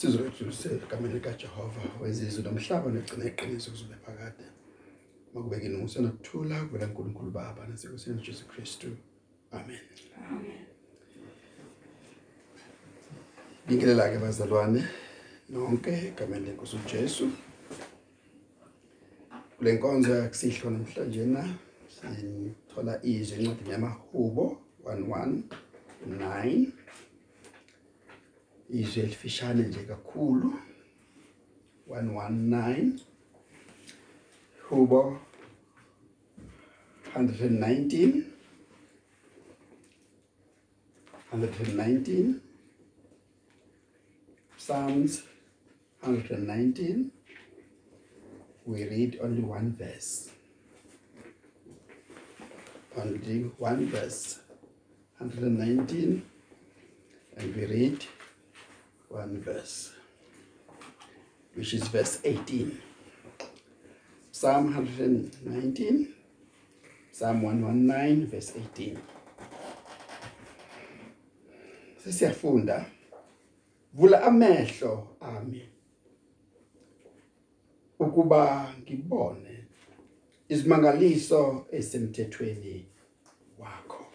Sizolethu segameni likaJehova wezizwe nomhlaba negcina iqiniso kuzube phakade. Makubeke nomusa nokuthula kuvela kuNkulunkulu Baba naseNkosini Jesu Kristu. Amen. Ngikelela ke bazalwane nonke egameni lenkosi uJesu. Kule nkonzo yakusihlo namhlanje na sithola izwi encwadini yamahubo 119 izwi elifishane nje kakhulu. 119 Hubo 119 119 Psalms 119 we read only one verse. Only one verse. 119 and we read one verse which is verse 18 Psalm 119 Psalm 119 verse 18 Sesiyafunda vula amehlo ami ukuba ngibone izimangaliso esemthethweni wakho.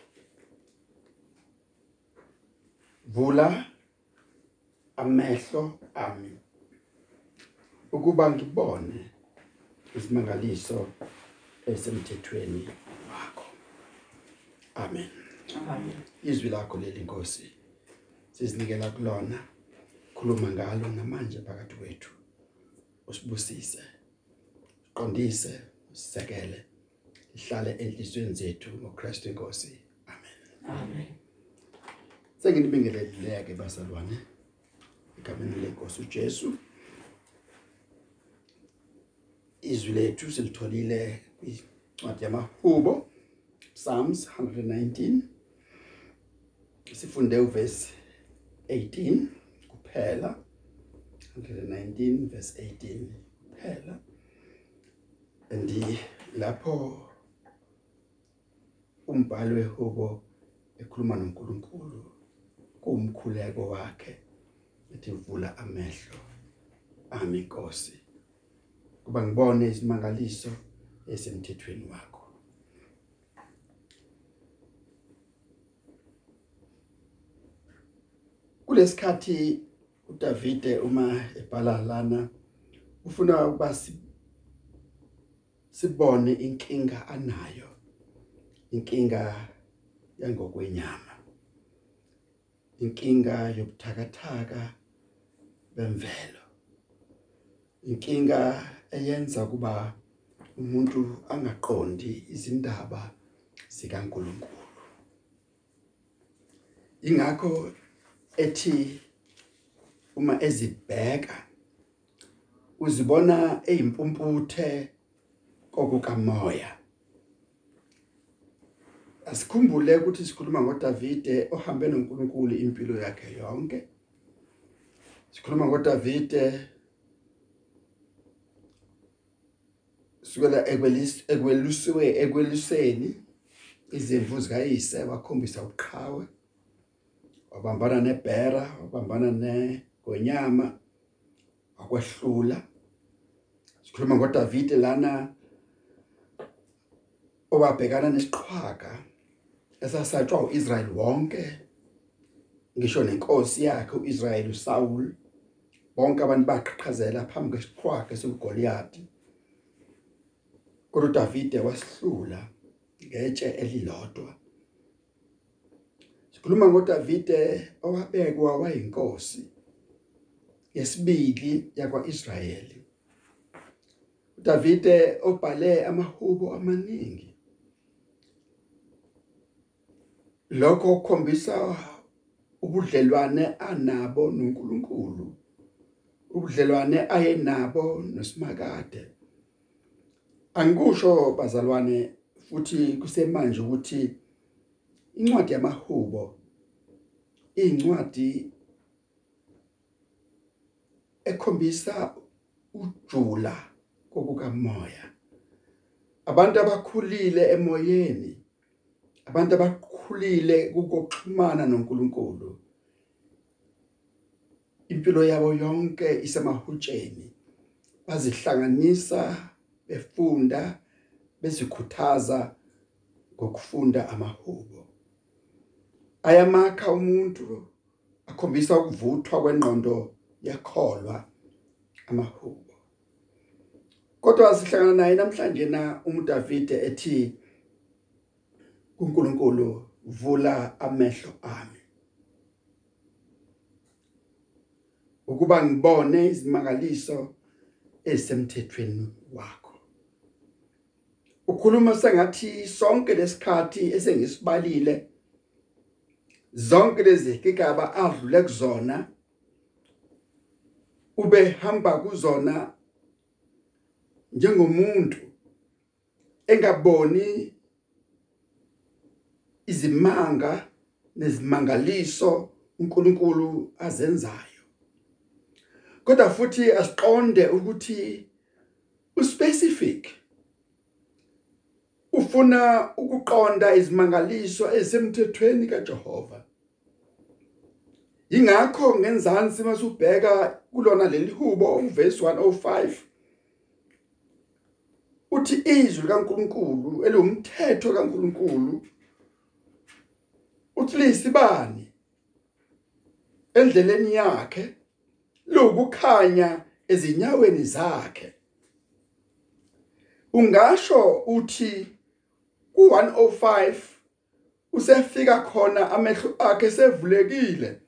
Vula amehlo ami. Ukuba ngibone isimangaliso esemthethweni wakho. Amen. Amen. izwi lakho leli Nkosi sizinikela kulona. Khuluma ngalo namanje phakathi kwethu. Usibusise qondise usisekele ihlale enhlizweni zethu ngoKristu Inkosi amen. Amen. senginibingelele ke bazalwane. Egameni lenkosi uJesu izwi lethu silitholile kwincwadi yamahubo Psalms 119 sifunde uverse 18 kuphela. 119 verse 18 kuphela. Andi lapho umbhalo wehubo ekhuluma noNkulunkulu kumkhuleko wakhe. Ethi vula amehlo ami Nkosi. Kuba ngibone isimangaliso esemthethweni wakho. Kulesikhathi uDavide uma ebhala lana ufuna ukuba si- sibone inkinga anayo inkinga yangokwenyama inkinga yobuthakathaka bemvelo. Inkinga eyenza kuba umuntu angaqondi izindaba zikaNkuluNkulu. Ingakho ethi uma ezibheka uzibona eyimpumputhe kokukamoya. Asikhumbule ukuthi sikhuluma ngoDavide ohambe noNkulunkulu impilo yakhe yonke. Sikhuluma ngoDavide sukela ekwelis ekwelusiwe ekweluseni izimvu zikayise wakhombisa uqhawe wabambana neBhera wabambana negonyama wakwehlula. Sikhuluma ngoDavide lana owabhekana nesiqhwaga esasatshwa uIsrael wonke ngisho nenkosi yakhe uIsrael uSaul. Bonke abantu baqhaqhazela phambi kwesiqhwaga soGoliath kodwa uDavide wasihlula ngetshe elilodwa. Sikhuluma ngoDavide owabekwa wayinkosi yesibili yakwaIsrayeli. uDavide obhale amahubo amaningi. Lokho kukhombisa ubudlelwane anabo noNkulunkulu. Ubudlelwane ayenabo nosimakade. Angikusho bazalwane futhi kusemanje ukuthi incwadi yamahubo incwadi ekhombisa ujula kokukamoya. Abantu abakhulile emoyeni abantu abakhulile kukokuxhumana noNkulunkulu. Impilo yabo yonke isemahutsheni. Bazihlanganisa befunda bezikhuthaza ngokufunda amahubo. Ayamakha umuntu akhombisa ukuvuthwa kwengqondo yakholwa amahubo. Kodwa sihlangana naye namhlanje na uMdavide ethi kuNkulunkulu vula amehlo ami. Ukuba ngibone izimangaliso ezisemthethweni wakho. Ukhuluma sengathi sonke lesikhathi esengisibalile zonke lezi kigaba adlule kuzona ube hamba kuzona njengomuntu engaboni izimanga nezimangaliso uNkulunkulu azenzayo. Kodwa futhi asiqonde ukuthi uspecific ufuna ukuqonda izimangaliso ezisemthethweni kaJehova. Ingakho ngenzansi masubheka kulona leli hubo uvesi 105 uthi izwi kaNkuluNkulu elumthetho kaNkuluNkulu uthi lisibani endleleni yakhe? Lokukhanya ezinyaweni zakhe. Ungasho uthi ku105 usefika khona amehlo akhe sevulekile.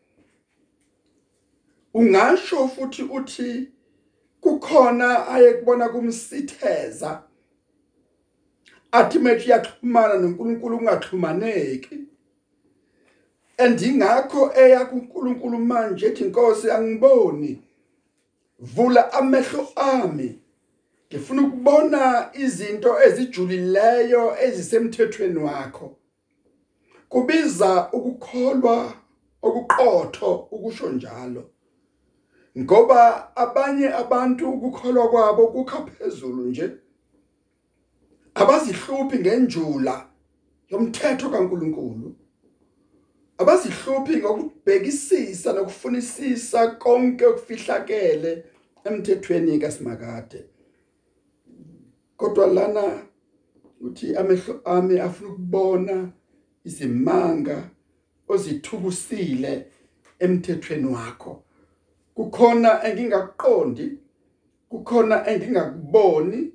Ungasho futhi uthi kukhona ayekubona kumsitheza. Athi methi yaxhumana noNkulunkulu kungaxhumaneki andingakho eya kuNkulunkulu manje ethi inkosi angiboni. Vula amehlo ami. Ngifuna ukubona izinto ezijulileyo ezisemthethweni wakho. Kubiza ukukholwa okuqotho ukusho njalo. Ngoba abanye abantu ukukholwa kwabo kukha phezulu nje. Abazihluphi ngenjula yomthetho kaNkuluNkulu. Abazihluphi ngokubhekisisa nokufunisisa konke okufihlakele emthethweni kaSimakade. Kodwa lana uthi amehlo ami afuna ukubona izimanga ozithubusile emthethweni wakho. Kukhona engingakuqondi kukhona engingakuboni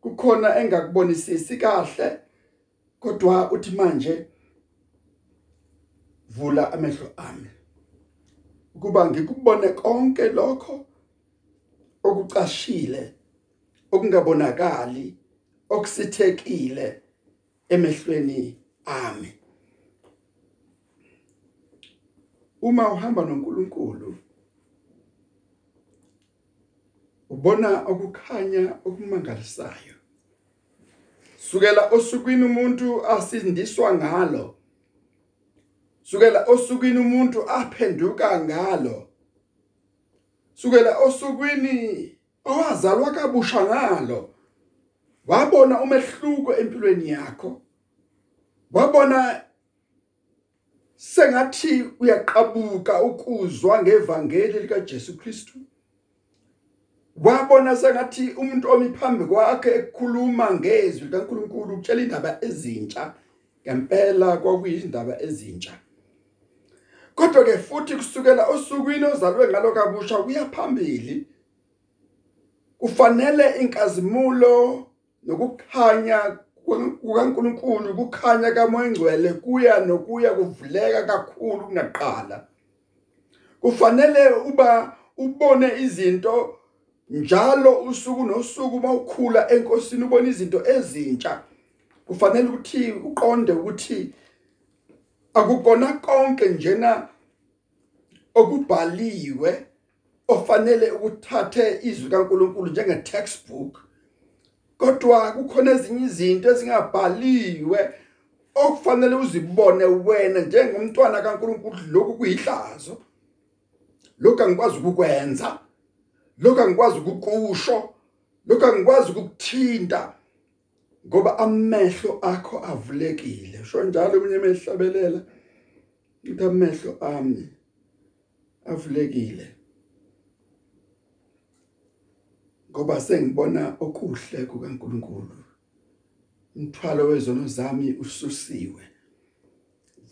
kukhona engakubonisisi kahle kodwa uthi manje vula amehlo ami. Ukuba ngikubone konke lokho okucashile okungabonakali okusithekile emehlweni ami. Uma uhamba noNkulunkulu ubona okukhanya okumangalisayo. Sukela osukwini umuntu asindiswa ngalo sukela osukwini umuntu aphenduka ngalo. Sukela osukwini owazalwa kabusha ngalo wabona umehluko empilweni yakho. Wabona sengathi uyaqabuka ukuzwa ngevangeli lika Jesu Kristu. Wabona sengathi umuntu omi phambi kwakhe ekhuluma ngezwi kaNkuluNkulu ukutshela indaba ezintsha ngempela kwakuyizindaba ezintsha. Kodwa ke futhi kusukela osukwini ozalwe ngalo kabusha kuya phambili kufanele inkazimulo nokukhanya kukaNkuluNkulu kukhanya kamoya ngcwele kuya nokuya kuvuleka kakhulu kunaqala. Kufanele uba ubone izinto njalo usuku nosuku mawukhula enkosini ubona izinto ezintsha. Kufanele ukuthi uqonde ukuthi akukona konke njena okubhaliwe ofanele ukuthathe izwi kaNkuluNkulu njenge textbook kodwa kukhona ezinye izinto ezingabhaliwe okufanele uzibone wena njengomntwana kaNkuluNkulu. Lokhu kuyihlazo lokhu angikwazi ukukwenza lokhu angikwazi ukukusho lokhu angikwazi ukukuthinta. ngoba amehlo akho avulekile. Usho njalo umunye mehlabelela ukuthi amehlo ami avulekile. Ngoba sengibona okuhle kukaNkuluNkulu. Umthwalo wezono zami ususiwe.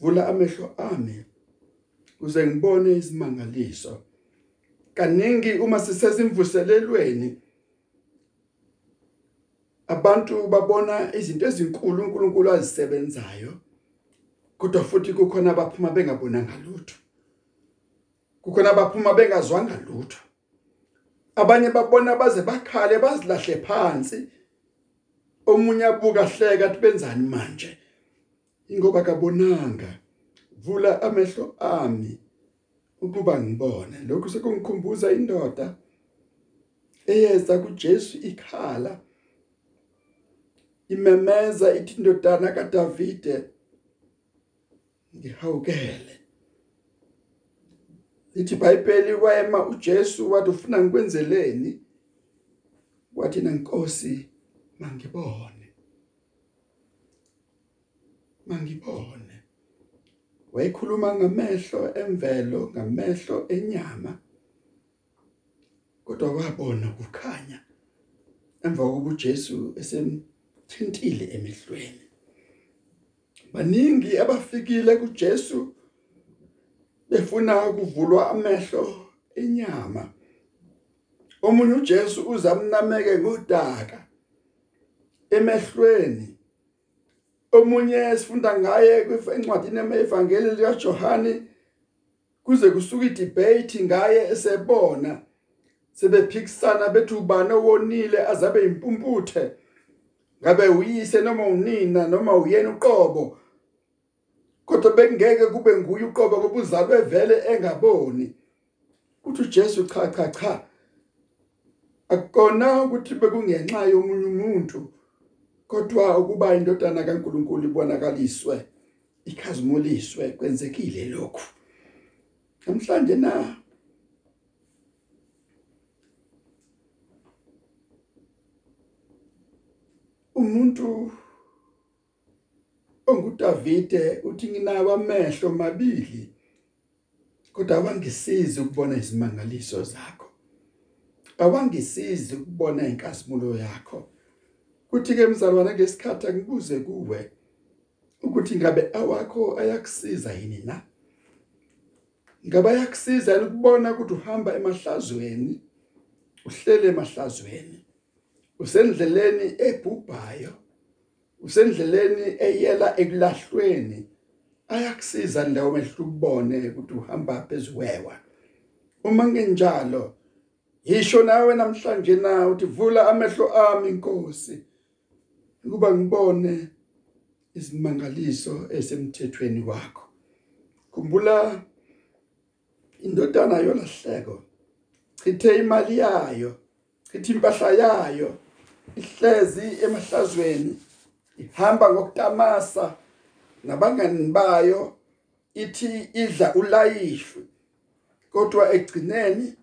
Vula amehlo ami kuze ngibone isimangaliso kaningi uma sisezimvuselelweni abantu babona izinto ezinkulu uNkulunkulu azisebenzayo kodwa futhi kukhona abaphuma bengabonanga lutho. Kukhona abaphuma bengazwanga lutho. Abanye babona baze bakhale bazilahle phansi. Omunye abuka hleka athi benzani manje? Ingoba kabonanga vula amehlo ami ukuba ngibone. Lokhu sekungikhumbuza indoda eyeza kuJesu ikhala. Imemeza ithi indodana kaDavide. Ngihawukele. Ithi iBhayibheli wayema uJesu wathi ufuna ngikwenzeleni? Wathi nankosi mangibone. Mangibone. Wayikhuluma ngamehlo emvelo ngamehlo enyama kodwa wabona ukukhanya emva kokuba uJesu esemthintile emehlweni. Baningi abafikile kuJesu befuna ukuvulwa amehlo enyama. Omunye uJesu uzamnameke ngodaka emehlweni. Omunye sifunda ngaye kwincwadini yemevangeli likaJohane kuze kusuka idebate ngaye esebona sebephikisana bethi ubani owonile azabe impumputhe? Ngabe uyise noma unina noma uyena uqobo? Kodwa bekungeke kube nguye uqobo ngoba uzalwe vele engaboni. Uthi uJesu cha cha cha. Akukona ukuthi bekungenxa yomunye umuntu kodwa ukuba indodana kaNkuluNkulu ibonakaliswe ikhazimuliswe kwenzekile lokhu. Namhlanje na? Umuntu onguDavide uthi nginawo amehlo mabili kodwa awangisizi ukubona izimangaliso zakho. Awangisizi ukubona inkazimulo yakho. Kuthi ke mzalwane ngesikhathi angibuze kuwe ukuthi ngabe awakho ayakusiza yini na? Ngabe ayakusiza ukubona ukuthi uhamba emahlazweni uhlele emahlazweni? Usendleleni ebhubhayo usendleleni eyela ekulahlweni. Ayakusiza ndawo mehlu ukubone ukuthi uhamba phezuwewa uma ngenjalo yisho nawe namhlanje na uthi vula amehlo ami inkosi ukuba ngibone izimangaliso esemthethweni wakho. Khumbula indodana yolahleko chithe imali yayo chithi impahla yayo. Ihlezi emahlazweni ihamba ngokutamasa nabangani bayo ithi idla ulayishwe kodwa egcineni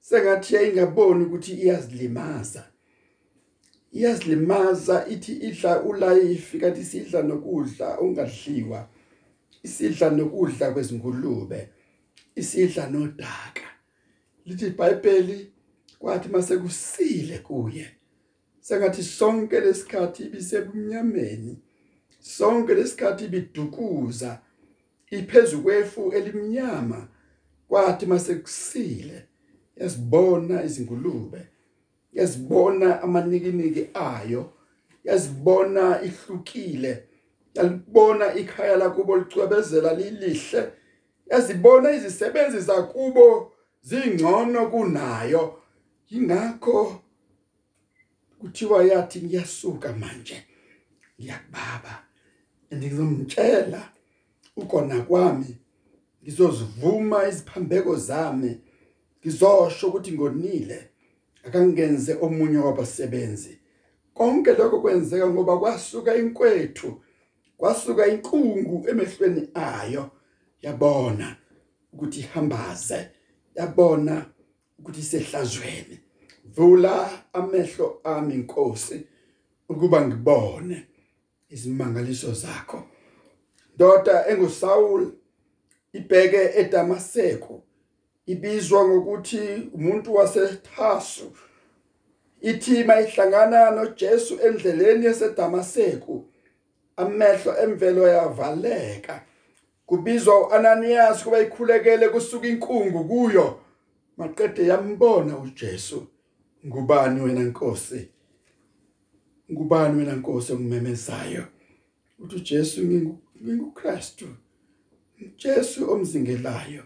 sengathi yayingaboni ukuthi iyazilimaza. Iyazilimaza ithi idla ulayifi kanti sidla nokudla ongadliwa isidla nokudla kwezingulube isidla nodaka. Lithi iBhayibheli kwathi mase kusile kuye. Sengathi sonke lesikhathi ibisebumnyameni sonke lesikhathi bidukuza iphezulu kwefu elimnyama kwathi mase kusile yasibona izingulube yazibona amanikiniki ayo yazibona ihlukile yalibona ikhaya lakubo licwebezela lilihle yazibona izisebenzi zakubo zingcono kunayo. Ingakho kuthiwa yathi ngiyasuka manje ngiyakubaba ngizomtshela ukona kwami ngizozivuma iziphambeko zami ngizosho ukuthi ngonile akangenze omunye wabasebenzi. Konke lokho kwenzeka ngoba kwasuka inkwethu kwasuka inkungu emehlweni ayo. Yabona ukuthi ihambaze yabona ukuthi sehlazweni vula amehlo ami inkosi ukuba ngibone izimangaliso zakho. Ndoda enguSaul ibheke eDamaseko ibizwa ngokuthi umuntu waseThasu ithi mayihlangana noJesu endleleni yaseDamaseko amehlo emvelo yavaleka. Kubizwa uAnanias kuba ikhulekele kusuka inkungu kuyo. Maqede yambona uJesu. Ngubani wena Nkosi? Ngubani wena Nkosi ongimemezayo uthi uJesu nginguKristu. Jesu omzingelayo.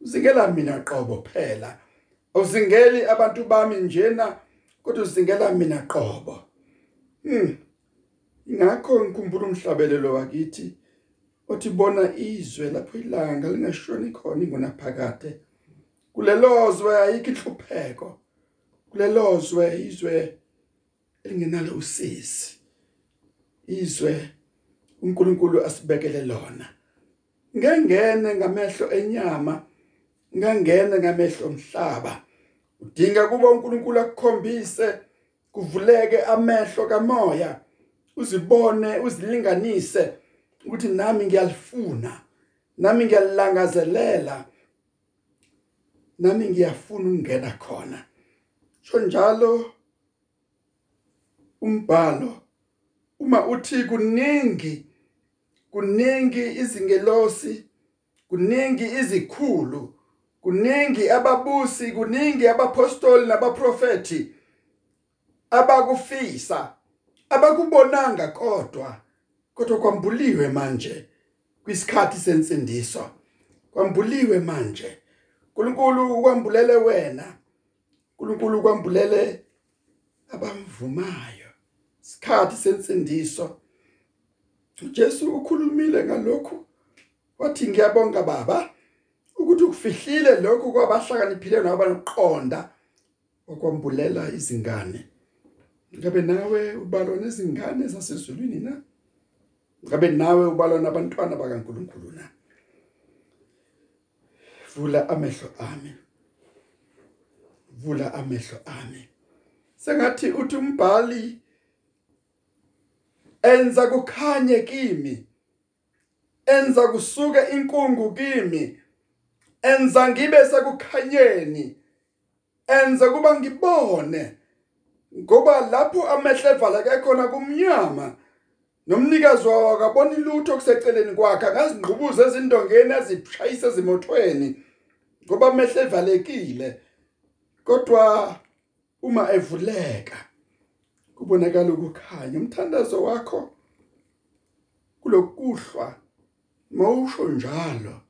Uzingela mina qobo phela. Awuzingeli abantu bami njena kodwa uzingela mina qobo. Hm ingakho ngikhumbula umhlabelelo wakithi othi bona izwe lapho ilanga lingashoni khona ingunaphakade kulelozwe ayikho inhlupheko. Kulelozwe izwe elingenalo usisi. Izwe uNkulunkulu asibekele lona. Ngengene ngamehlo enyama ngangena ngamehlo omhlaba. Udinga kuba uNkulunkulu akukhombise kuvuleke amehlo kamoya. Uzibone uzilinganise ukuthi nami ngiyalifuna nami ngiyalangazelela nami ngiyafuna ukungena khona. Sho njalo umbhalo. Uma uthi kuningi kuningi izingelosi kuningi izikhulu kuningi ababusi kuningi abapostoli nabaprofeti abakufisa abakubonanga kodwa kodwa kwambuliwe manje kwisikhathi sensindiso. Kwambuliwe manje. uNkulunkulu ukwambulele wena. uNkulunkulu ukwambulele abamvumayo isikhathi sensindiso. uJesu ukhulumile ngalokhu wathi ngiyabonga baba ukuthi ukufihlile lokhu kwabahlakaniphile nabanoqonda okwambulela izingane. Ngabe nawe ubalwa nezingane zasezulwini na? Ngabe nawe ubalwa nabantwana bakaNkuluNkulu na? Vula amehlo ami. Vula amehlo ami. Sengathi uthi umbhali enza kukhanye kimi enza kusuke inkungu kimi enza ngibe sekukhanyeni enza kuba ngibone ngoba lapho amehlo evaleke khona kumnyama nomnikazi wawo akaboni lutho kuseceleni kwakhe akazingqubuze ezindongeni azishayise ezimothweni ngoba amehlo evalekile. Kodwa uma evuleka kubonakala ukukhanya. Umthandazo wakho kulokuhlwa mawusho njalo.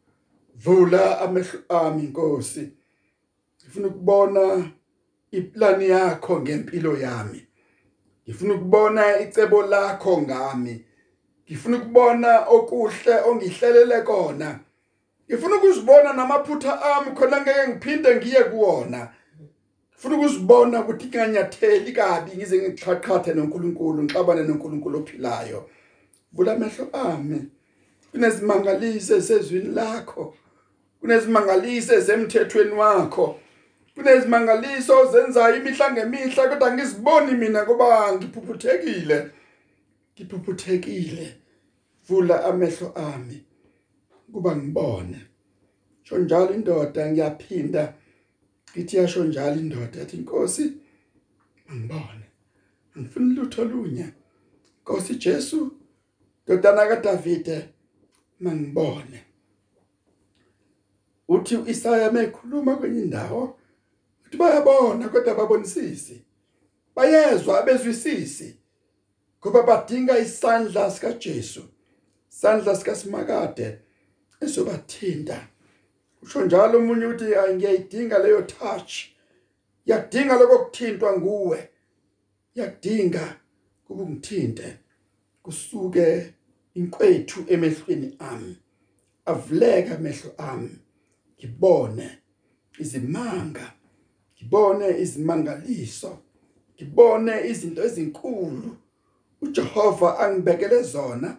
Vula amehlo ami Nkosi. Ngifuna ukubona iplani yakho ngempilo yami. Ngifuna ukubona icebo lakho ngami. Ngifuna ukubona okuhle ongihlelele kona. Ngifuna ukuzibona namaphutha ami khona ngeke ngiphinde ngiye kuwona. Ngifuna ukuzibona ukuthi nganyatheli kabi ngize ngiqhaqhathe noNkulunkulu ngixabane noNkulunkulu ophilayo. Vula amehlo ami. Kunezimangalise sezwini lakho. Kunezimangalise zemthethweni wakho. Kunezimangaliso zenzayo imihla ngemihla kodwa ngiziboni mina ngoba ngiphuphuthekile ngiphuphuthekile vula amehlo ami. Kuba ngibone. Sho njalo indoda ngiyaphinda ngithi yasho njalo indoda yathi inkosi ngibone. Ngifuna lutho lunye. Nkosi Jesu ndodana kaDavide mangibone. Uthi uIsaya mekhuluma kwenye indawo uthi bayabona kodwa babonisisi bayezwa abezwisisi ngoba badinga isandla sika Jesu isandla sika Simakade esobathinta usho njalo umunye uthi ngiyayidinga leyo touch. Yakudinga lokuthintwa nguwe. Yakudinga ukungithinte kusuke inkwethu emehlweni ami. Avuleka amehlo ami. Ngibone izimanga. Ngibone izimangaliso. Ngibone izinto ezinkulu. uJehova angibekele zona.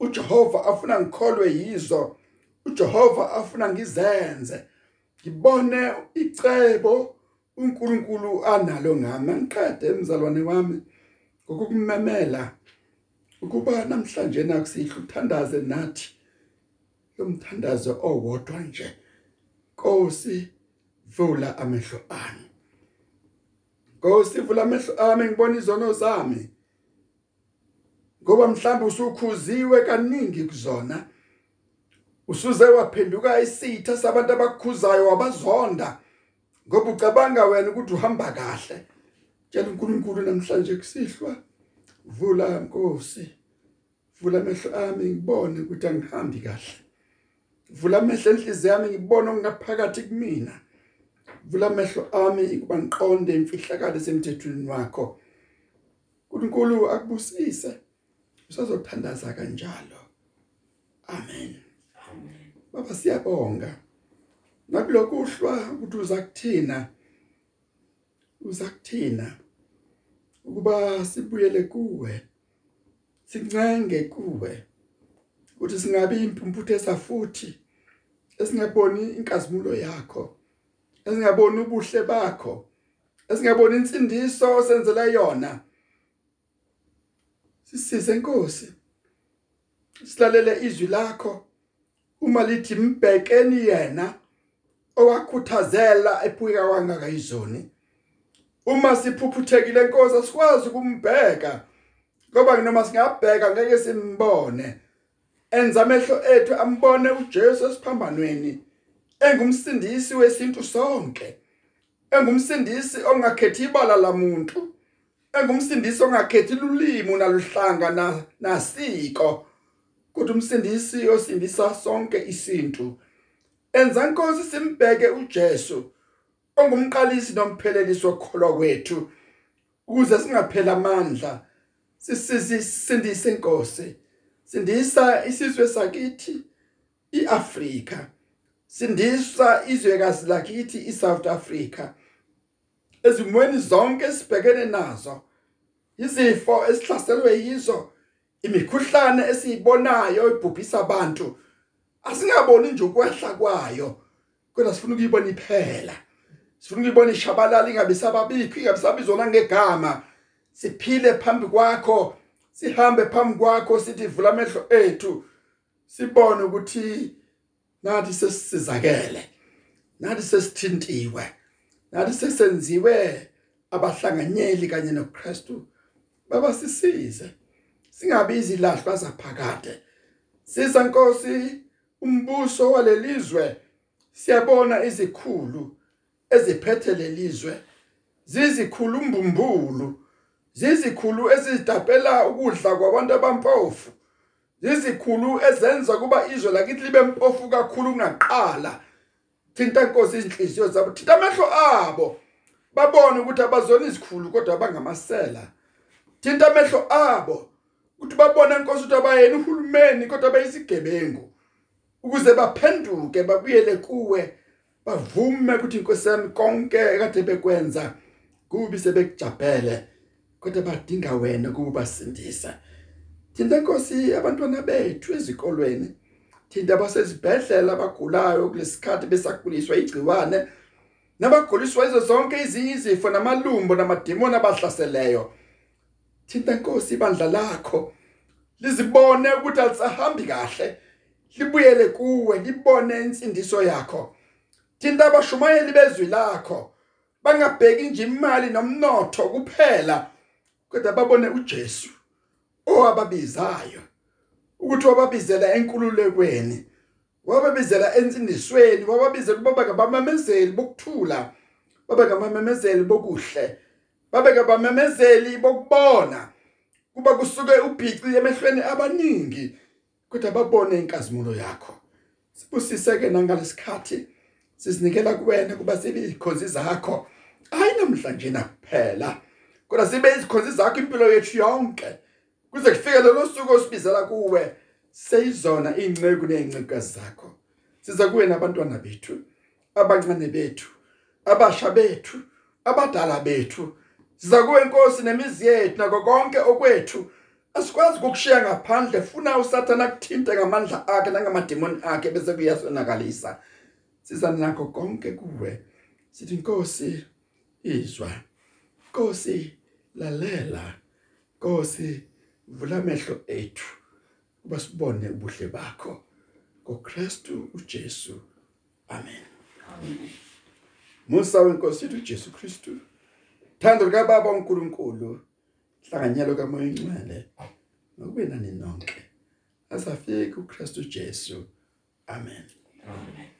uJehova afuna ngikholwe yizo. uJehova afuna ngizenze. Ngibone icebo uNkulunkulu analo ngami. Angiqede emzalwane wami ngokukumemela ukuba namhlanje nakusihle uthandaze nathi lomthandazo owodwa nje. Nkosi vula amehlo ami. Nkosi vula amehlo ami ngibona izono zami. Ngoba mhlawumbe usukhuziwe kaningi kuzona. Usuze waphenduka isitha sabantu abakukhuzayo wabazonda. Ngoba ucabanga wena ukuthi uhamba kahle. Tshela uNkulunkulu namhlanje kusihlwa. Vula Nkosi. Vula amehlo ami ngibone ukuthi angihambi kahle. Vula amehlo enhliziyo yami ngibone okungaphakathi kumina. Vula amehlo ami kuba ngiqonde imfihlakalo semthethweni wakho. uNkulunkulu akubusise. Usazothandaza kanjalo. Amen. Baba siyabonga. Nakulokhu uhlwa ukuthi uza kuthina uza kuthina ukuba sibuyele kuwe sincenge kuwe ukuthi singabi impumputhe esafuthi esingaboni inkazimulo yakho esingaboni ubuhle bakho esingaboni insindiso osenzela yona. Sisize inkosi silalele izwi lakho. Uma lithi mbhekeni yena owakhuthazela ephika kwangaka izoni. Uma siphuphuthekile inkosi asikwazi ukumbheka. Ngoba noma singabheka ngeke simbone. Enza amehlo ethu ambone uJesu esiphambanweni engumsindisi wesintu sonke engumsindisi ongakhethi ibala lamuntu engumsindisi ongakhethi ulimi naluhlanga na nasiko. Kodwa umsindisi osindisa sonke isintu. Enza inkosi simbheke uJesu ongumqalisi nomphelelisi wokukholwa kwethu ukuze singaphela amandla. Sisindise inkosi. Sindisa isizwe sakithi iAfrika. Sindisa izwekazi lakithi iSouth Africa. Ezimweni zonke esibhekene nazo izifo esihlaselwe yizo imikhuhlane esiyibonayo ibhubhisa abantu asingaboni nje ukwehla kwayo. Kodwa sifuna ukuyibona iphela. Sifuna ukuyibona ishabalala ingabe sababikho ingabe sabizona ngegama siphile phambi kwakho sihambe phambi kwakho sithi vula amehlo ethu sibone ukuthi nathi sesizakele nathi sesithintiwe nathi sesenziwe abahlanganyeli kanye noKristu. Baba sisize singabi izilahlwa zaphakade sisa Nkosi umbuso walelizwe siyabona izikhulu eziphethe lelizwe. Zizikhulu mbumbulu zizikhulu ezidapela ukudla kwabantu abampofu. Zizikhulu ezenza kuba izwe lakithi libe mpofu kakhulu kunaqala. Thinta Nkosi izinhliziyo zabo thinta amehlo abo. Babone ukuthi abazona izikhulu kodwa bangamasela. Thinta amehlo abo. Ukuthi babone Nkosi ukuthi abayena uhulumeni kodwa bayisigebengu ukuze baphenduke babuyele kuwe bavume ukuthi Nkosi yami konke ekade bekwenza kubi sebekujabhele kodwa badinga wena ukuba sindisa thinta Nkosi abantwana bethu ezikolweni. Thinta abasezibhedlela abagulayo kulesikhathi besaguliswa igciwane. Nabaguliswa izo zonke izinye izifo namalumbo namadimoni abahlaseleyo. Thinta Nkosi ibandla lakho lizibone ukuthi alisahambi kahle libuyele kuwe libone insindiso yakho. Thinta abashumayeli bezwi lakho bangabheki nje imali nomnotho kuphela kodwa babone uJesu owababizayo ukuthi wababizela enkululekweni wababizela ensindisweni wababizela ukuba ngabamamezeli bokuthula babe ngabamamezeli bokuhle. Babe ngabamamezeli bokubona. Kuba kusuke ubhici emehlweni abaningi kodwa babone inkazimulo yakho. Sibusiseke nangalesikhathi sisinikela kuwena kuba sibe izikhonzi zakho. Hayi namhlanje nakuphela kodwa sibe izikhonzi zakho impilo yethu yonke. Kuze kufike lelo suku osibizela kuwe seyizona ingceku nezincekazi zakho. Siza kuwe nabantwana bethu abancane bethu abasha bethu abadala bethu siza kuwe inkosi nemizi yethu nako konke okwethu. Asikwazi ukukushiya ngaphandle funa usathana kuthinte ngamandla akhe nangamademoni akhe bese kuyasonakalisa. Siza nakho konke kuwe. Sithi inkosi izwa. Inkosi lalela. Inkosi vula amehlo ethu kuba sibone ubuhle bakho. ngoKristu uJesu. Amen. Musa wenkosi uJesu Kristu. Thando lika baba uNkulunkulu hlanganyelo kamoya ingcwele nokube nani nonke asafike uKristu Jesu amen Amen.